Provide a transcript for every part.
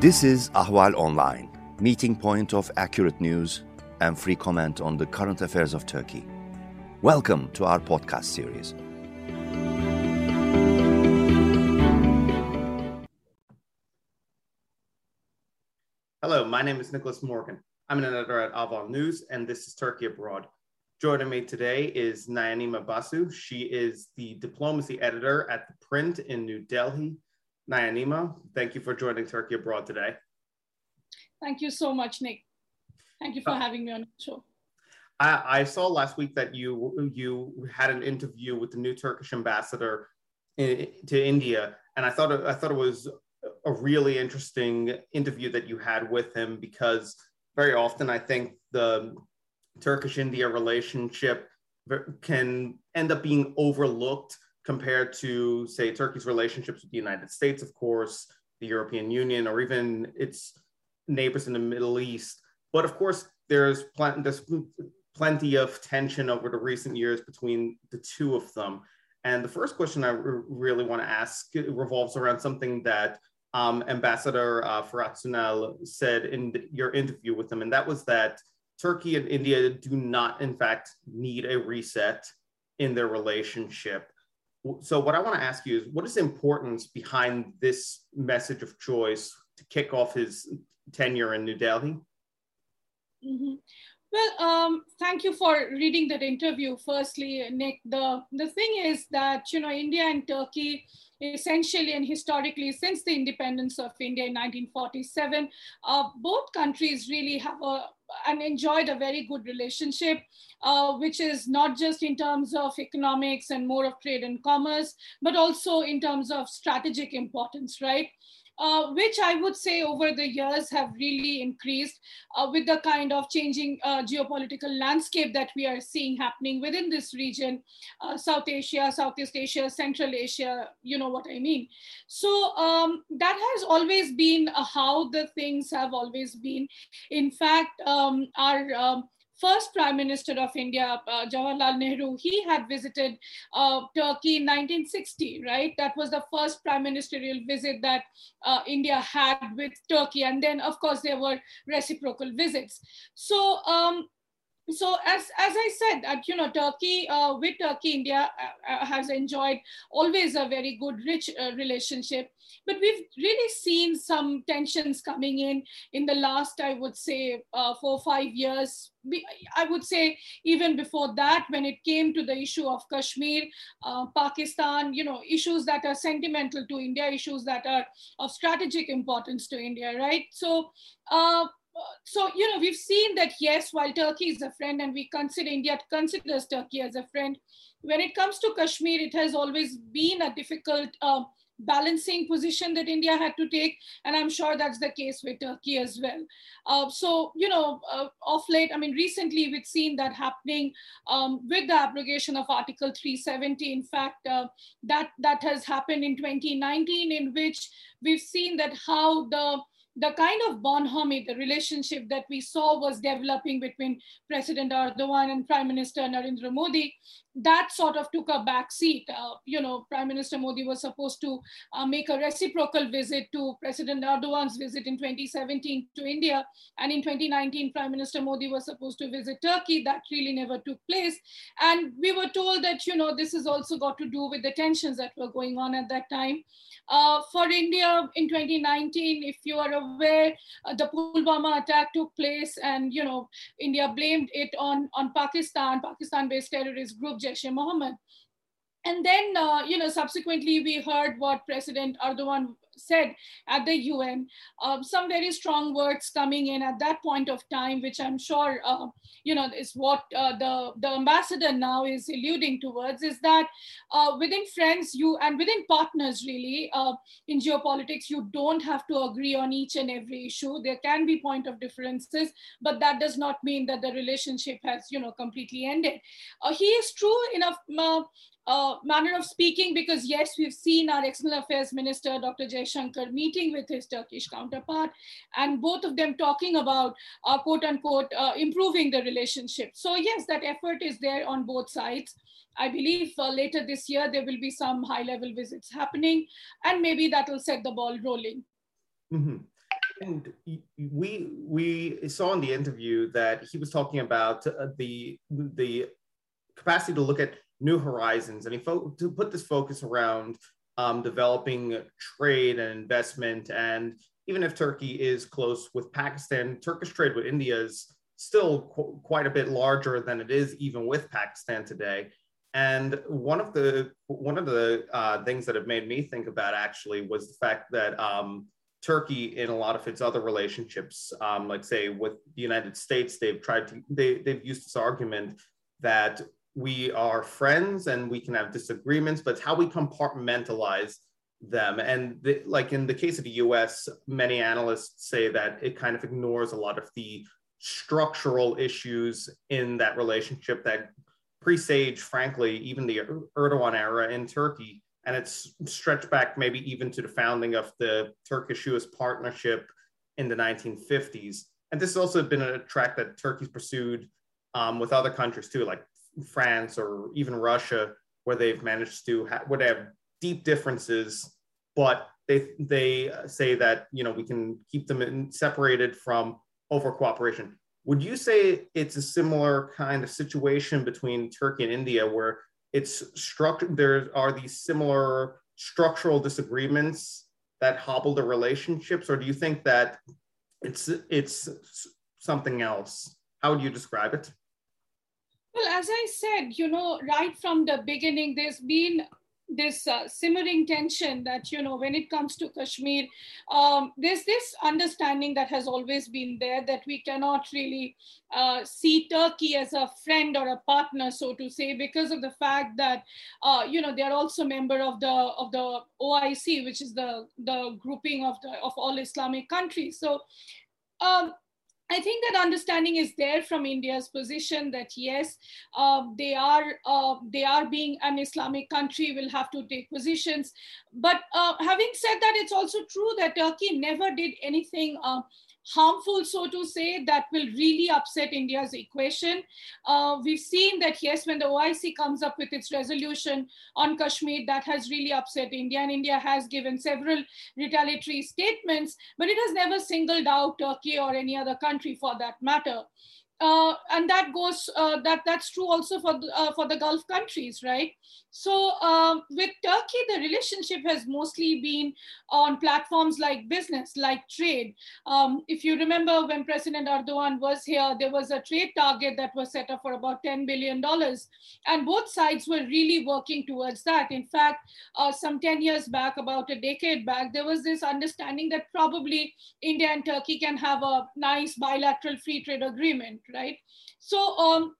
This is Ahval Online, meeting point of accurate news and free comment on the current affairs of Turkey. Welcome to our podcast series. Hello, my name is Nicholas Morgan. I'm an editor at Ahval News, and this is Turkey Abroad. Joining me today is Nayanima Basu. She is the diplomacy editor at The Print in New Delhi Nayanima, thank you for joining Turkey Abroad today. Thank you so much, Nick. Thank you for uh, having me on the show. I, I, saw last week that you you had an interview with the new Turkish ambassador in, to India, and I thought I thought it was a really interesting interview that you had with him because very often I think the Turkish India relationship can end up being overlooked compared to, say, Turkey's relationships with the United States, of course, the European Union, or even its neighbors in the Middle East. But of course, there's, pl- there's plenty of tension over the recent years between the two of them. And the first question I r- really want to ask revolves around something that um, Ambassador uh, said in your interview with him, and that was that Turkey and India do not, in fact, need a reset in their relationship so what I want to ask you is what is the importance behind this message of choice to kick off his tenure in New Delhi? Mm-hmm. Well, um, thank you for reading that interview. Firstly, Nick, the, the thing is that, you know, India and Turkey essentially and historically since the independence of India in 1947, uh, both countries really have a, and enjoyed a very good relationship, uh, which is not just in terms of economics and more of trade and commerce, but also in terms of strategic importance, right? Uh, which I would say over the years have really increased uh, with the kind of changing uh, geopolitical landscape that we are seeing happening within this region, uh, South Asia, Southeast Asia, Central Asia, you know what I mean. So um, that has always been how the things have always been. In fact, um, our um, first Prime Minister of India, uh, Jawaharlal Nehru, he had visited uh, Turkey in 1960, right? That was the first prime ministerial visit that uh, India had with Turkey. And then, of course, there were reciprocal visits. So, um, so as as i said that you know turkey uh, with turkey india uh, uh, has enjoyed always a very good rich uh, relationship. But we've really seen some tensions coming in in the last i would say uh, four five years. I would say even before that when it came to the issue of kashmir pakistan you know issues that are sentimental to india issues that are of strategic importance to india right? So so you know we've seen that yes while turkey is a friend and we consider india considers turkey as a friend when it comes to kashmir it has always been a difficult uh, balancing position that india had to take and i'm sure that's the case with turkey as well. Uh, so you know uh, of late i mean recently we've seen that happening um, with the abrogation of article 370 in fact uh, that that has happened in 2019 in which we've seen that how the the kind of bonhomie, the relationship that we saw was developing between President Erdogan and Prime Minister Narendra Modi, that sort of took a back seat. Uh, you know, Prime Minister Modi was supposed to uh, make a reciprocal visit to President Erdogan's visit in 2017 to India. And in 2019, Prime Minister Modi was supposed to visit Turkey. That really never took place. And we were told that, you know, this has also got to do with the tensions that were going on at that time. Uh, for India in 2019, if you are aware, uh, the Pulwama attack took place and, you know, India blamed it on, on Pakistan, Pakistan-based terrorist group Jaish-e-Mohammed. And then, uh, you know, subsequently we heard what President Erdogan said at the UN, uh, some very strong words coming in at that point of time, which I'm sure, uh, you know, is what uh, the, the ambassador now is alluding towards, is that uh, within friends, you and within partners, really, uh, in geopolitics, you don't have to agree on each and every issue. There can be point of differences, but that does not mean that the relationship has, you know, completely ended. Uh, he is true enough uh, manner of speaking because yes, we've seen our external affairs minister, Dr. Meeting with his Turkish counterpart, and both of them talking about uh, quote unquote uh, improving the relationship. So yes, that effort is there on both sides. I believe uh, later this year there will be some high level visits happening, and maybe that will set the ball rolling. Mm-hmm. And we we saw in the interview that he was talking about uh, the the capacity to look at new horizons, and he to put this focus around um, developing trade and investment. And even if Turkey is close with Pakistan, Turkish trade with India is still qu- quite a bit larger than it is even with Pakistan today. And one of the one of the uh, things that have made me think about actually was the fact that um, Turkey, in a lot of its other relationships, um, like say with the United States, they've tried to they they've used this argument that we are friends and we can have disagreements, but it's how we compartmentalize them. And the, like in the case of the US, many analysts say that it kind of ignores a lot of the structural issues in that relationship that presage, frankly, even the Erdogan era in Turkey. And it's stretched back maybe even to the founding of the Turkish US partnership in the 1950s. And this has also been a track that Turkey's pursued um, with other countries too, like France or even Russia, where they've managed to ha- they have deep differences, but they they say that you know we can keep them in, separated from over cooperation. Would you say it's a similar kind of situation between Turkey and India, where it's structured? There are these similar structural disagreements that hobble the relationships, or do you think that it's it's something else? How would you describe it? Well, as I said, you know, right from the beginning, there's been this uh, simmering tension that you know when it comes to kashmir um, there's this understanding that has always been there that we cannot really uh, see turkey as a friend or a partner so to say because of the fact that uh, you know they are also member of the of the oic which is the the grouping of the of all islamic countries. So um, I think that understanding is there from India's position that yes, uh, they are uh, they are being an Islamic country, will have to take positions. But uh, having said that, it's also true that Turkey never did anything uh, harmful, so to say, that will really upset India's equation. Uh, we've seen that, yes, when the OIC comes up with its resolution on Kashmir, that has really upset India, and India has given several retaliatory statements, but it has never singled out Turkey or any other country for that matter uh, and that goes uh, that that's true also for the, uh, for the Gulf countries, right? So um, with Turkey, the relationship has mostly been on platforms like business, like trade. Um, if you remember when President Erdogan was here, there was a trade target that was set up for about $10 billion. And both sides were really working towards that. In fact, uh, some 10 years back, about a decade back, there was this understanding that probably India and Turkey can have a nice bilateral free trade agreement, right? So um,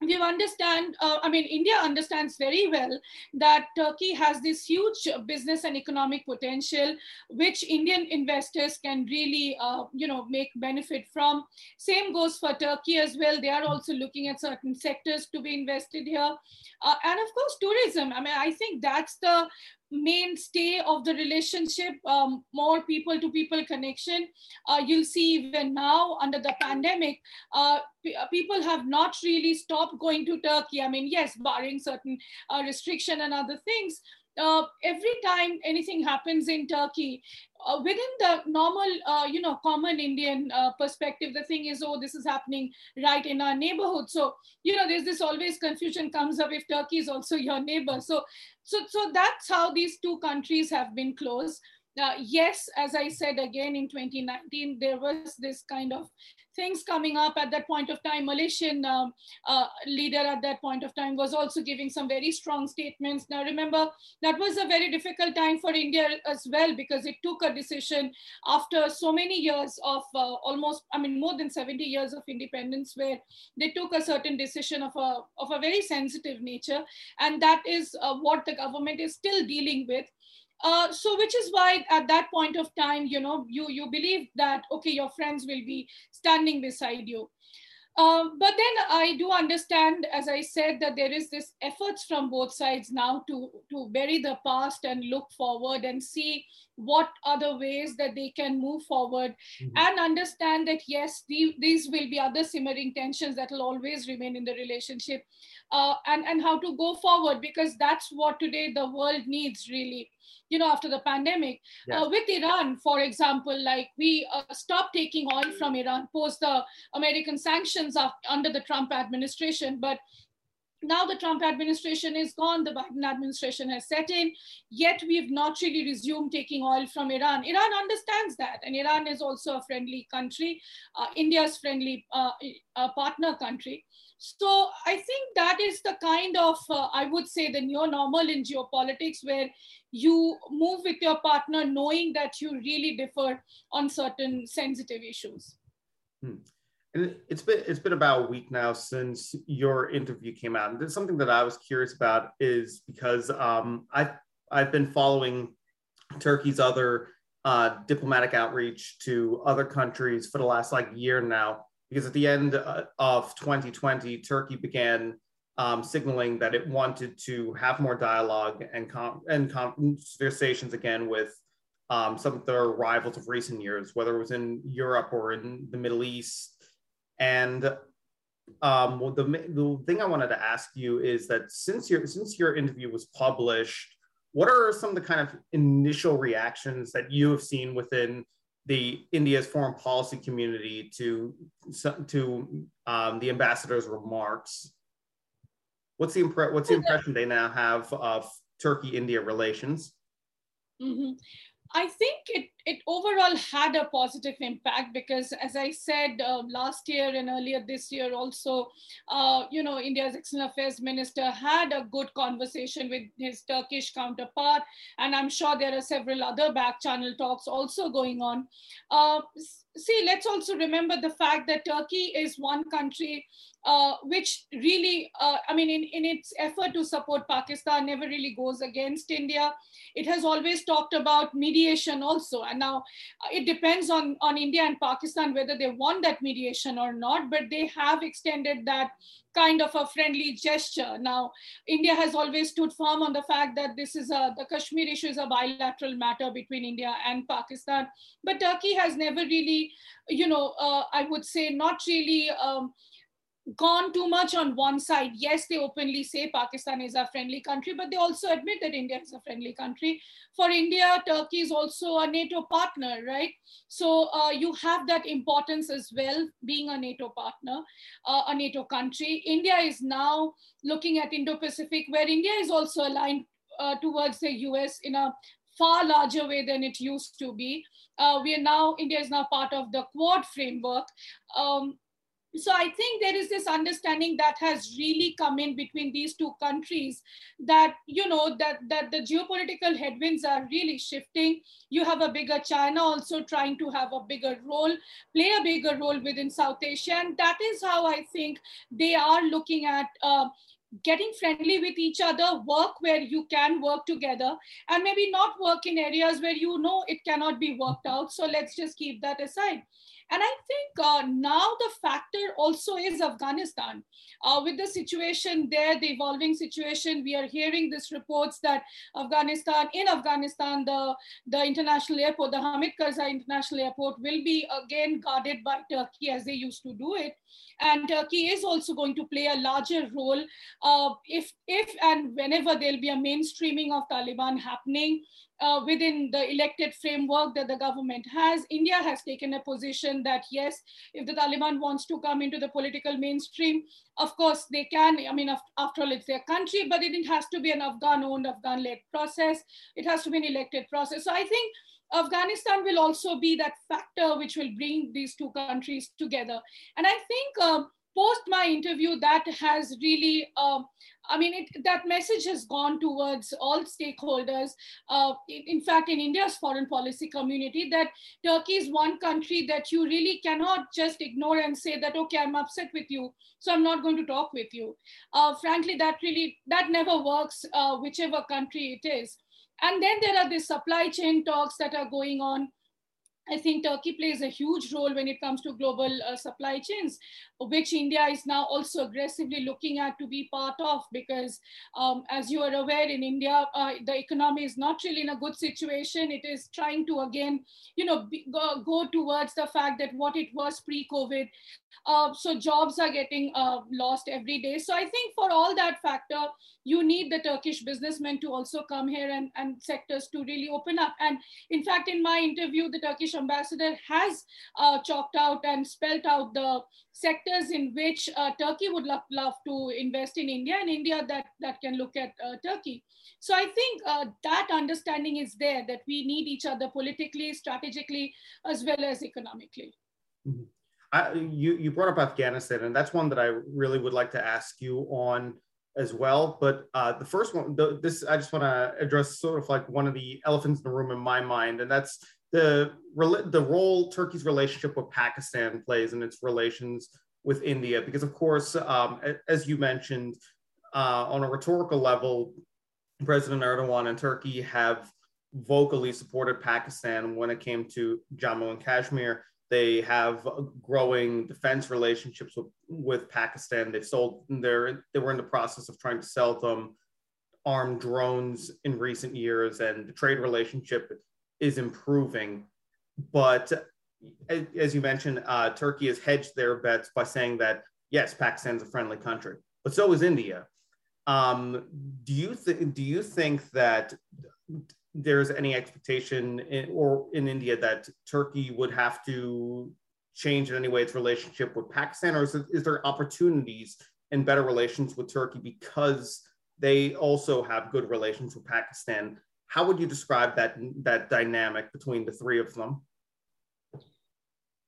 we understand, uh, I mean, India understands very well that Turkey has this huge business and economic potential, which Indian investors can really, uh, you know, make benefit from. Same goes for Turkey as well. They are also looking at certain sectors to be invested here. Uh, and of course, tourism. I mean, I think that's the mainstay of the relationship, um, more people to people connection. Uh, you'll see even now under the pandemic, uh, uh, people have not really stopped going to Turkey. I mean, yes, barring certain uh, restriction and other things, uh, every time anything happens in Turkey, uh, within the normal, uh, you know, common Indian uh, perspective, the thing is, oh, this is happening right in our neighborhood. So, you know, there's this always confusion comes up if Turkey is also your neighbor. So, so, so that's how these two countries have been close. Uh, yes, as I said again in 2019, there was this kind of things coming up at that point of time. Malaysian um, uh, leader at that point of time was also giving some very strong statements. Now, remember, that was a very difficult time for India as well because it took a decision after so many years of uh, almost, I mean, more than 70 years of independence, where they took a certain decision of a, of a very sensitive nature. And that is uh, what the government is still dealing with. Uh, so which is why at that point of time you know you you believe that okay your friends will be standing beside you um, but then I do understand, as I said, that there is this efforts from both sides now to, to bury the past and look forward and see what other ways that they can move forward mm-hmm. and understand that, yes, the, these will be other simmering tensions that will always remain in the relationship uh, and, and how to go forward because that's what today the world needs really you know, after the pandemic. Yes. Uh, with Iran, for example, like we uh, stopped taking oil from Iran post the American sanctions of, under the Trump administration, but now the Trump administration is gone, the Biden administration has set in, yet we've not really resumed taking oil from Iran. Iran understands that, and Iran is also a friendly country, uh, India's friendly uh, uh, partner country. So I think that is the kind of, uh, I would say, the new normal in geopolitics where you move with your partner knowing that you really differ on certain sensitive issues. Hmm. And it's been it's been about a week now since your interview came out, and something that I was curious about is because um, I I've been following Turkey's other uh, diplomatic outreach to other countries for the last like year now, because at the end uh, of 2020, Turkey began um, signaling that it wanted to have more dialogue and com- and conversations again with um, some of their rivals of recent years, whether it was in Europe or in the Middle East. And um, well, the, the thing I wanted to ask you is that since your since your interview was published, what are some of the kind of initial reactions that you have seen within the India's foreign policy community to to um, the ambassador's remarks? What's the impre- what's the impression they now have of Turkey-India relations? Mm-hmm. I think it, it overall had a positive impact because, as I said uh, last year and earlier this year, also, uh, you know, India's External Affairs Minister had a good conversation with his Turkish counterpart, and I'm sure there are several other back channel talks also going on. Uh, see, let's also remember the fact that Turkey is one country uh, which really, uh, I mean, in, in its effort to support Pakistan, never really goes against India. It has always talked about mediation also. And now uh, it depends on, on India and Pakistan whether they want that mediation or not, but they have extended that kind of a friendly gesture. Now, India has always stood firm on the fact that this is a, the Kashmir issue is a bilateral matter between India and Pakistan. But Turkey has never really, you know, uh, I would say not really um, gone too much on one side. Yes, they openly say Pakistan is a friendly country, but they also admit that India is a friendly country. For India, Turkey is also a NATO partner, right? So uh, you have that importance as well, being a NATO partner, uh, a NATO country. India is now looking at Indo-Pacific, where India is also aligned uh, towards the US in a far larger way than it used to be. Uh, we are now, India is now part of the Quad framework. Um, so i think there is this understanding that has really come in between these two countries that you know that that the geopolitical headwinds are really shifting you have a bigger china also trying to have a bigger role play a bigger role within south asia and that is how i think they are looking at uh, getting friendly with each other, work where you can work together, and maybe not work in areas where you know it cannot be worked out. So let's just keep that aside. And I think uh, now the factor also is Afghanistan. Uh, with the situation there, the evolving situation, we are hearing these reports that Afghanistan, in Afghanistan, the, the international airport, the Hamid Karzai International Airport will be again guarded by Turkey as they used to do it. And Turkey is also going to play a larger role uh, if, if and whenever there'll be a mainstreaming of Taliban happening uh, within the elected framework that the government has. India has taken a position that yes, if the Taliban wants to come into the political mainstream, of course they can. I mean, after all, it's their country, but it has to be an Afghan-owned, Afghan-led process. It has to be an elected process. So I think Afghanistan will also be that factor which will bring these two countries together. And I think um, post my interview, that has really, uh, I mean, it, that message has gone towards all stakeholders. Uh, in, fact, in India's foreign policy community, that Turkey is one country that you really cannot just ignore and say that, okay, I'm upset with you, so I'm not going to talk with you. Uh, frankly, that really, that never works, uh, whichever country it is. And then there are the supply chain talks that are going on I think Turkey plays a huge role when it comes to global uh, supply chains, which India is now also aggressively looking at to be part of because, um, as you are aware, in India, uh, the economy is not really in a good situation. It is trying to, again, you know, be, go, go, towards the fact that what it was pre-COVID. Uh, so jobs are getting uh, lost every day. So I think for all that factor, you need the Turkish businessmen to also come here and, and sectors to really open up. And in fact, in my interview, the Turkish ambassador has uh, chalked out and spelt out the sectors in which uh, Turkey would love, love to invest in India and India that, that can look at uh, Turkey. So I think uh, that understanding is there that we need each other politically, strategically, as well as economically. Mm-hmm. I, you, you brought up Afghanistan, and that's one that I really would like to ask you on as well. But uh, the first one, the, this I just want to address sort of like one of the elephants in the room in my mind, and that's the the role Turkey's relationship with Pakistan plays in its relations with India. Because of course, um, as you mentioned, uh, on a rhetorical level, President Erdogan and Turkey have vocally supported Pakistan when it came to Jammu and Kashmir. They have growing defense relationships with, with Pakistan. They've sold their, they were in the process of trying to sell them armed drones in recent years, and the trade relationship is improving. But as you mentioned, uh, Turkey has hedged their bets by saying that yes, Pakistan's a friendly country, but so is India. Um, do you think? Do you think that there's any expectation in, or in India that Turkey would have to change in any way its relationship with Pakistan, or is there opportunities and better relations with Turkey because they also have good relations with Pakistan? How would you describe that that dynamic between the three of them?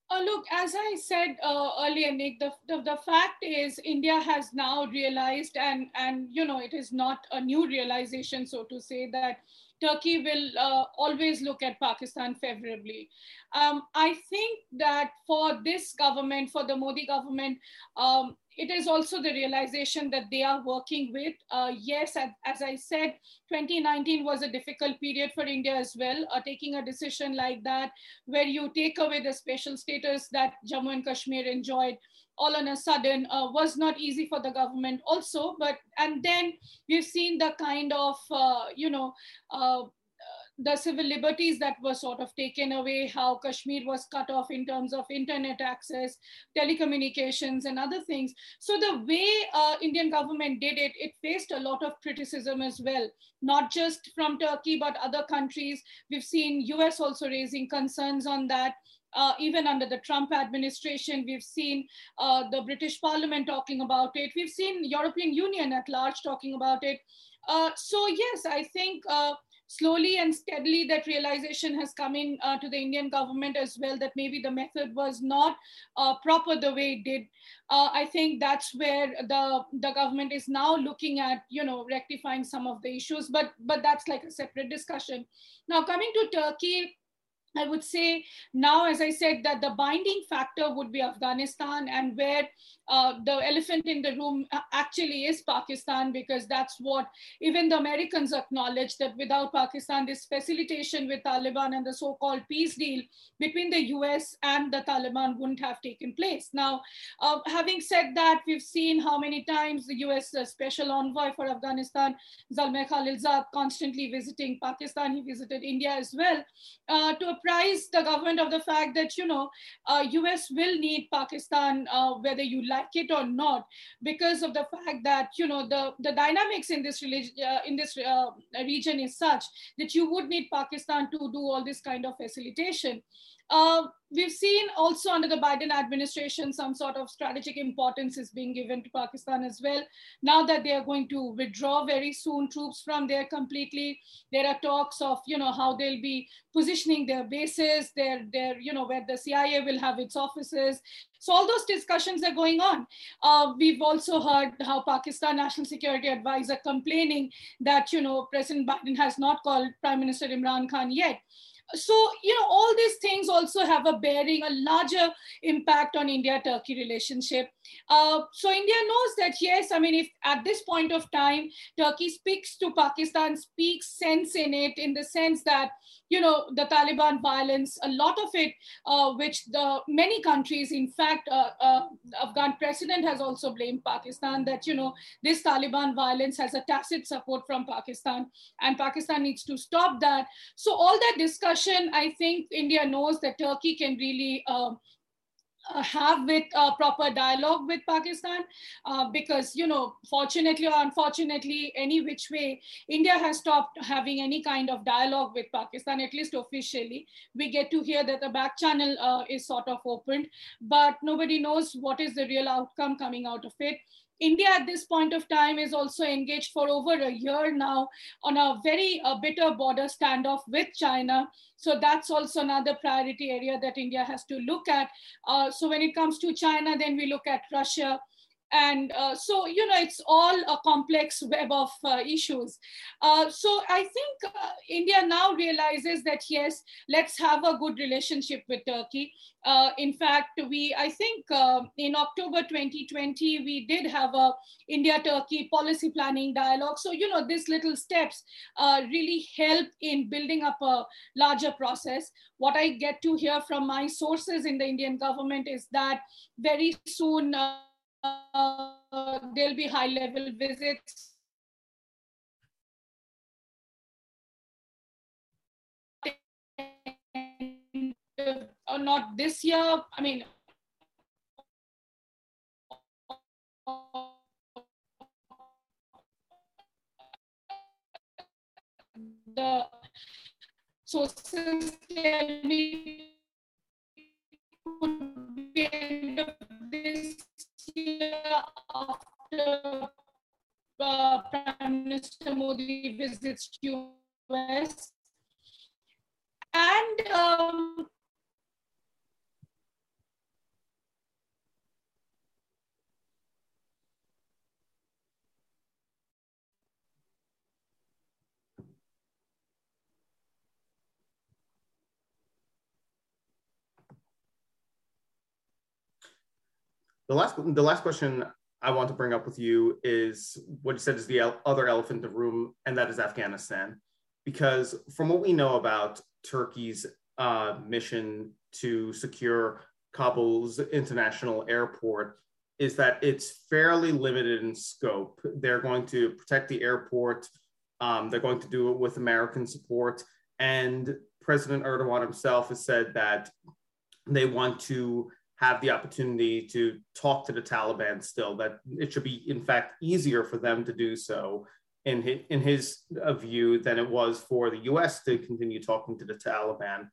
Uh, look, as I said uh, earlier, Nick, the, the, the, fact is India has now realized, and, and you know, it is not a new realization, so to say, that Turkey will uh, always look at Pakistan favorably. Um, I think that for this government, for the Modi government, um, it is also the realization that they are working with. Uh, yes, as, as, I said, 2019 was a difficult period for India as well. Uh, taking a decision like that, where you take away the special status that Jammu and Kashmir enjoyed, all on a sudden uh, was not easy for the government also but and then we've seen the kind of uh, you know uh, the civil liberties that were sort of taken away, how Kashmir was cut off in terms of internet access, telecommunications, and other things. So the way uh, Indian government did it, it faced a lot of criticism as well, not just from Turkey but other countries. We've seen US also raising concerns on that. Uh, even under the Trump administration, we've seen uh, the British Parliament talking about it. We've seen European Union at large talking about it. Uh, so yes, I think uh, slowly and steadily that realization has come in uh, to the Indian government as well that maybe the method was not uh, proper the way it did. I think that's where the the government is now looking at you know rectifying some of the issues, but but that's like a separate discussion. Now coming to Turkey I would say now, as I said, that the binding factor would be Afghanistan and where uh, the elephant in the room uh, actually is Pakistan, because that's what even the Americans acknowledge that without Pakistan, this facilitation with Taliban and the so-called peace deal between the US and the Taliban wouldn't have taken place. Now, uh, having said that, we've seen how many times the US uh, special envoy for Afghanistan, Zalmay Khalilzad, constantly visiting Pakistan. He visited India as well uh, to apprise the government of the fact that, you know, US will need Pakistan, whether you like like it or not because of the fact that you know the the dynamics in this religion uh, in this uh, region is such that you would need pakistan to do all this kind of facilitation. Uh, we've seen also under the Biden administration some sort of strategic importance is being given to Pakistan as well. Now that they are going to withdraw very soon troops from there completely, there are talks of you know how they'll be positioning their bases, their their you know where the CIA will have its offices, So all those discussions are going on. Uh, we've also heard how Pakistan National Security Advisor complaining that you know President Biden has not called Prime Minister Imran Khan yet so you know all these things also have a bearing a larger impact on india turkey relationship. Uh, so india knows that yes i mean if at this point of time turkey speaks to pakistan speaks sense in it in the sense that you know the taliban violence a lot of it uh, which the many countries in fact uh, uh afghan president has also blamed pakistan that you know this taliban violence has a tacit support from pakistan and pakistan needs to stop that. So all that discussion i think india knows that turkey can really uh, uh, have with uh, proper dialogue with Pakistan uh, because, you know, fortunately or unfortunately, any which way, India has stopped having any kind of dialogue with Pakistan, at least officially. We get to hear that the back channel uh, is sort of opened, but nobody knows what is the real outcome coming out of it. India at this point of time is also engaged for over a year now on a very uh, bitter border standoff with China. So that's also another priority area that India has to look at. Uh, so when it comes to China, then we look at Russia, and uh, so you know it's all a complex web of uh, issues. Uh, so i think uh, india now realizes that yes let's have a good relationship with turkey. Uh, in fact we i think uh, in october 2020 we did have a india turkey policy planning dialogue. So you know these little steps really help in building up a larger process. What i get to hear from my sources in the indian government is that very soon uh, there'll be high level visits. Or not this year, I mean, the sources me could after uh, Prime Minister Modi visits US. And um, The last the last question I want to bring up with you is what you said is the other elephant in the room, and that is Afghanistan. Because from what we know about Turkey's uh, mission to secure Kabul's international airport, is that it's fairly limited in scope. They're going to protect the airport. Um, they're going to do it with American support. And President Erdogan himself has said that they want to have the opportunity to talk to the Taliban still, that it should be, in fact, easier for them to do so in his, in his uh, view than it was for the US to continue talking to the Taliban.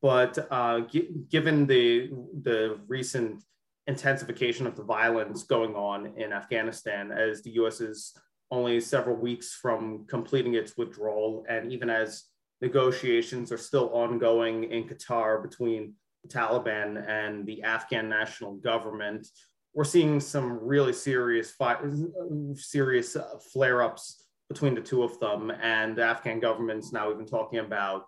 But uh, g- given the, the recent intensification of the violence going on in Afghanistan, as the US is only several weeks from completing its withdrawal, and even as negotiations are still ongoing in Qatar between Taliban and the Afghan national government, we're seeing some really serious fi- serious uh, flare-ups between the two of them, and the Afghan government's now even talking about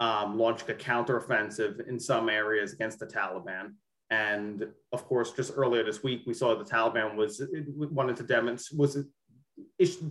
um, launching a counteroffensive in some areas against the Taliban. And of course, just earlier this week, we saw the Taliban was wanted to demonstrate was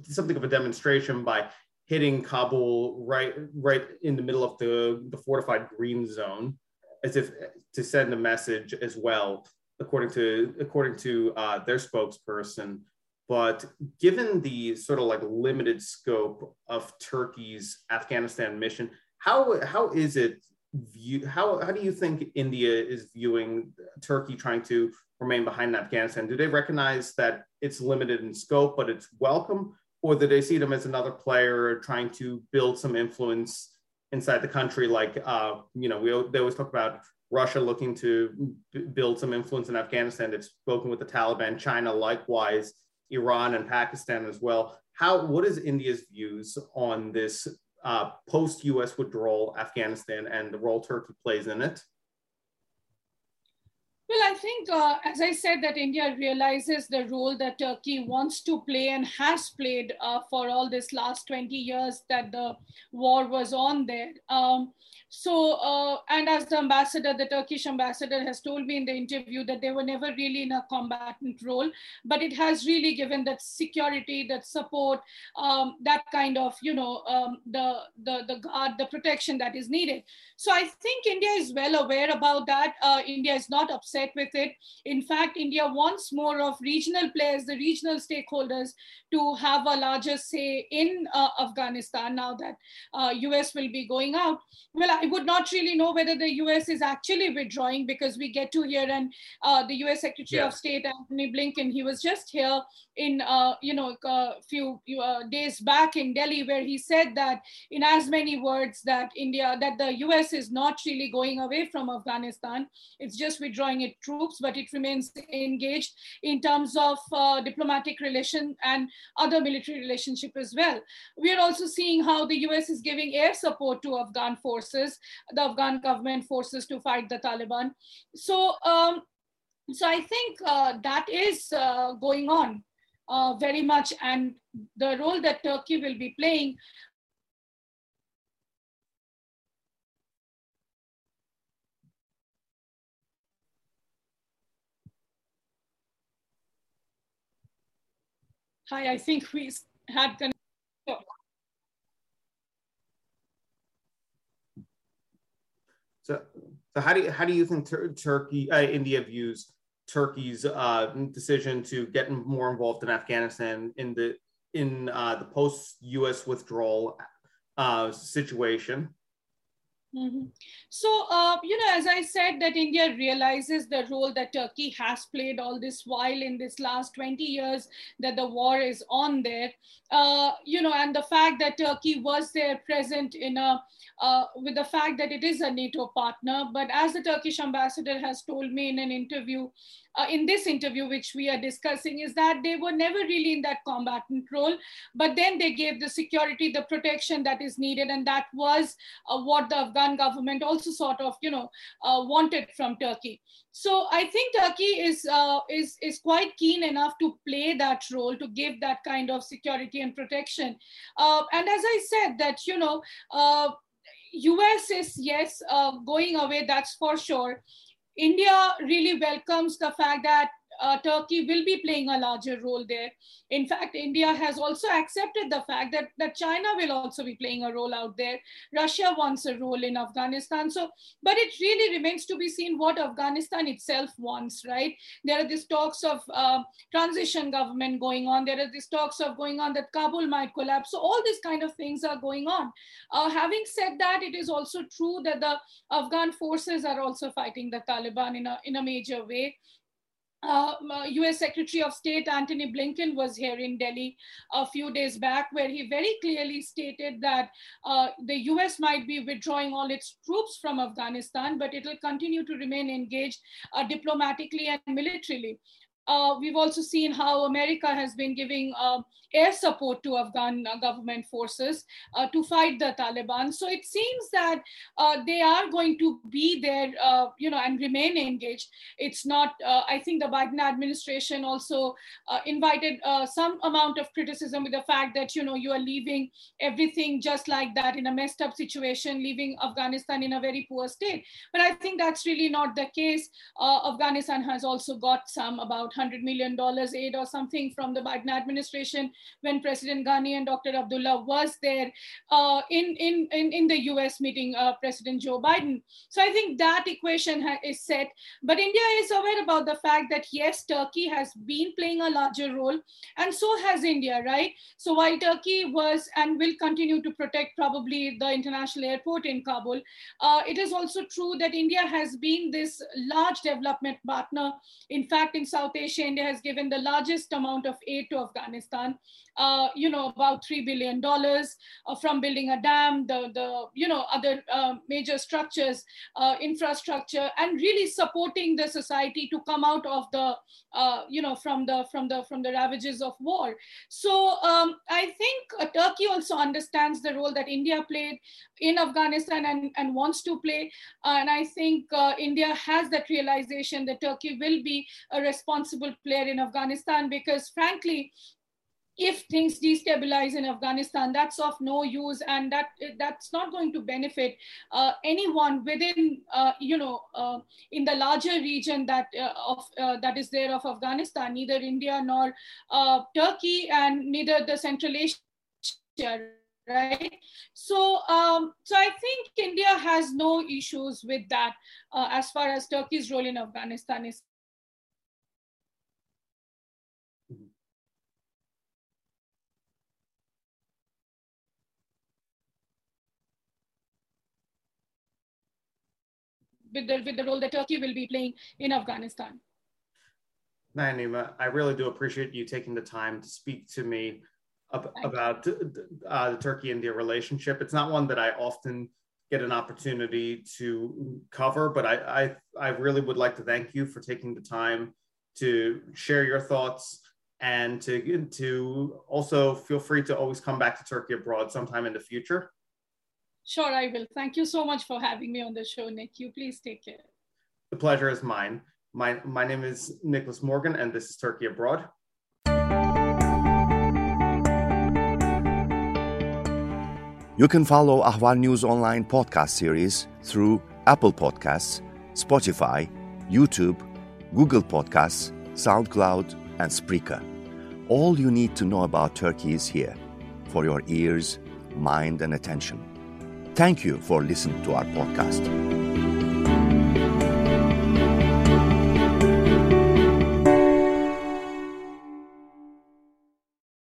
something of a demonstration by hitting Kabul right right in the middle of the, the fortified green zone as if to send a message as well, according to according to uh, their spokesperson. But given the sort of like limited scope of Turkey's Afghanistan mission, how how is it view how how do you think India is viewing Turkey trying to remain behind Afghanistan? Do they recognize that it's limited in scope, but it's welcome, or do they see them as another player trying to build some influence inside the country, like uh, you know, we they always talk about Russia looking to b- build some influence in Afghanistan. They've spoken with the Taliban, China likewise, Iran and Pakistan as well. How what is India's views on this uh, post-U.S. withdrawal Afghanistan and the role Turkey plays in it? Well, I think, uh, as I said, that India realizes the role that Turkey wants to play and has played uh, for all this last 20 years that the war was on there. Um, so, uh, and as the ambassador, the Turkish ambassador has told me in the interview that they were never really in a combatant role, but it has really given that security, that support, um, that kind of, you know, um, the, the, the guard, the protection that is needed. So I think India is well aware about that. Uh, India is not upset with it. In fact, India wants more of regional players, the regional stakeholders to have a larger say in uh, Afghanistan now that US uh, will be going out. Well, I would not really know whether the US is actually withdrawing because we get to hear and uh, the US Secretary yeah. of State Antony Blinken, he was just here in uh, you know a few uh, days back in Delhi where he said that in as many words that India that the US is not really going away from Afghanistan, it's just withdrawing troops, but it remains engaged in terms of uh, diplomatic relation and other military relationship as well. We are also seeing how the US is giving air support to Afghan forces the Afghan government forces to fight the Taliban. So, um, so I think uh, that is uh, going on uh, very much, and the role that Turkey will be playing. Hi, I think we had. So, so how do you, how do you think tur- Turkey, uh, India views Turkey's uh, decision to get more involved in Afghanistan in the in uh, the post U.S. withdrawal uh, situation? Mm-hmm. So, uh, you know, as I said, that India realizes the role that Turkey has played all this while in this last 20 years that the war is on there. Uh, you know, and the fact that Turkey was there present in a, uh, with the fact that it is a NATO partner. But as the Turkish ambassador has told me in an interview, uh, in this interview, which we are discussing, is that they were never really in that combatant role, but then they gave the security, the protection that is needed, and that was uh, what the Afghan government also sort of, you know, uh, wanted from Turkey. So I think Turkey is uh, is is quite keen enough to play that role to give that kind of security and protection. Uh, and as I said, that you know. US uh, is yes going away, that's for sure India really welcomes the fact that uh, Turkey will be playing a larger role there. In fact, India has also accepted the fact that, that China will also be playing a role out there. Russia wants a role in Afghanistan. So, but it really remains to be seen what Afghanistan itself wants, right? There are these talks of uh, transition government going on. There are these talks of going on that Kabul might collapse. So all these kind of things are going on. Uh, having said that, it is also true that the Afghan forces are also fighting the Taliban in a, in a major way uh, US Secretary of State Antony Blinken was here in Delhi a few days back, where he very clearly stated that uh, the US might be withdrawing all its troops from Afghanistan, but it will continue to remain engaged uh, diplomatically and militarily. Uh, we've also seen how America has been giving uh, air support to Afghan uh, government forces uh, to fight the Taliban. So it seems that uh, they are going to be there, uh, you know, and remain engaged. It's not, I think the Biden administration also invited some amount of criticism with the fact that, you know, you are leaving everything just like that in a messed up situation, leaving Afghanistan in a very poor state. But I think that's really not the case. Afghanistan has also got some about $100 million aid or something from the Biden administration when President Ghani and Dr. Abdullah was there uh, in, in, in, in, the US meeting uh, President Joe Biden. So I think that equation is set. But India is aware about the fact that yes, Turkey has been playing a larger role and so has India, right? So while Turkey was and will continue to protect probably the international airport in Kabul, uh, it is also true that India has been this large development partner. In fact, in South Asia, India has given the largest amount of aid to Afghanistan. Uh, you know, about $3 billion uh, from building a dam, the, the you know, other uh, major structures, uh, infrastructure, and really supporting the society to come out of the, you know, from the, from the, from the ravages of war. So um, I think Turkey also understands the role that India played in Afghanistan and, and wants to play. and I think India has that realization that Turkey will be a responsible player in Afghanistan because frankly, if things destabilize in Afghanistan, that's of no use, and that that's not going to benefit uh, anyone within, uh, you know, uh, in the larger region that uh, of uh, that is there of Afghanistan, neither India nor uh, Turkey, and neither the Central Asia. Right, so um, so I think India has no issues with that as far as Turkey's role in Afghanistan is with the, with the role that Turkey will be playing in Afghanistan. Naima, I really do appreciate you taking the time to speak to me ab- about uh, the Turkey-India relationship. It's not one that I often get an opportunity to cover, but I, I, I really would like to thank you for taking the time to share your thoughts and to, to also feel free to always come back to Turkey abroad sometime in the future. Sure, I will. Thank you so much for having me on the show, Nick. You please take care. The pleasure is mine. My, my name is Nicholas Morgan, and this is Turkey Abroad. You can follow Ahval News Online podcast series through Apple Podcasts, Spotify, YouTube, Google Podcasts, SoundCloud, and Spreaker. All you need to know about Turkey is here for your ears, mind, and attention. Thank you for listening to our podcast.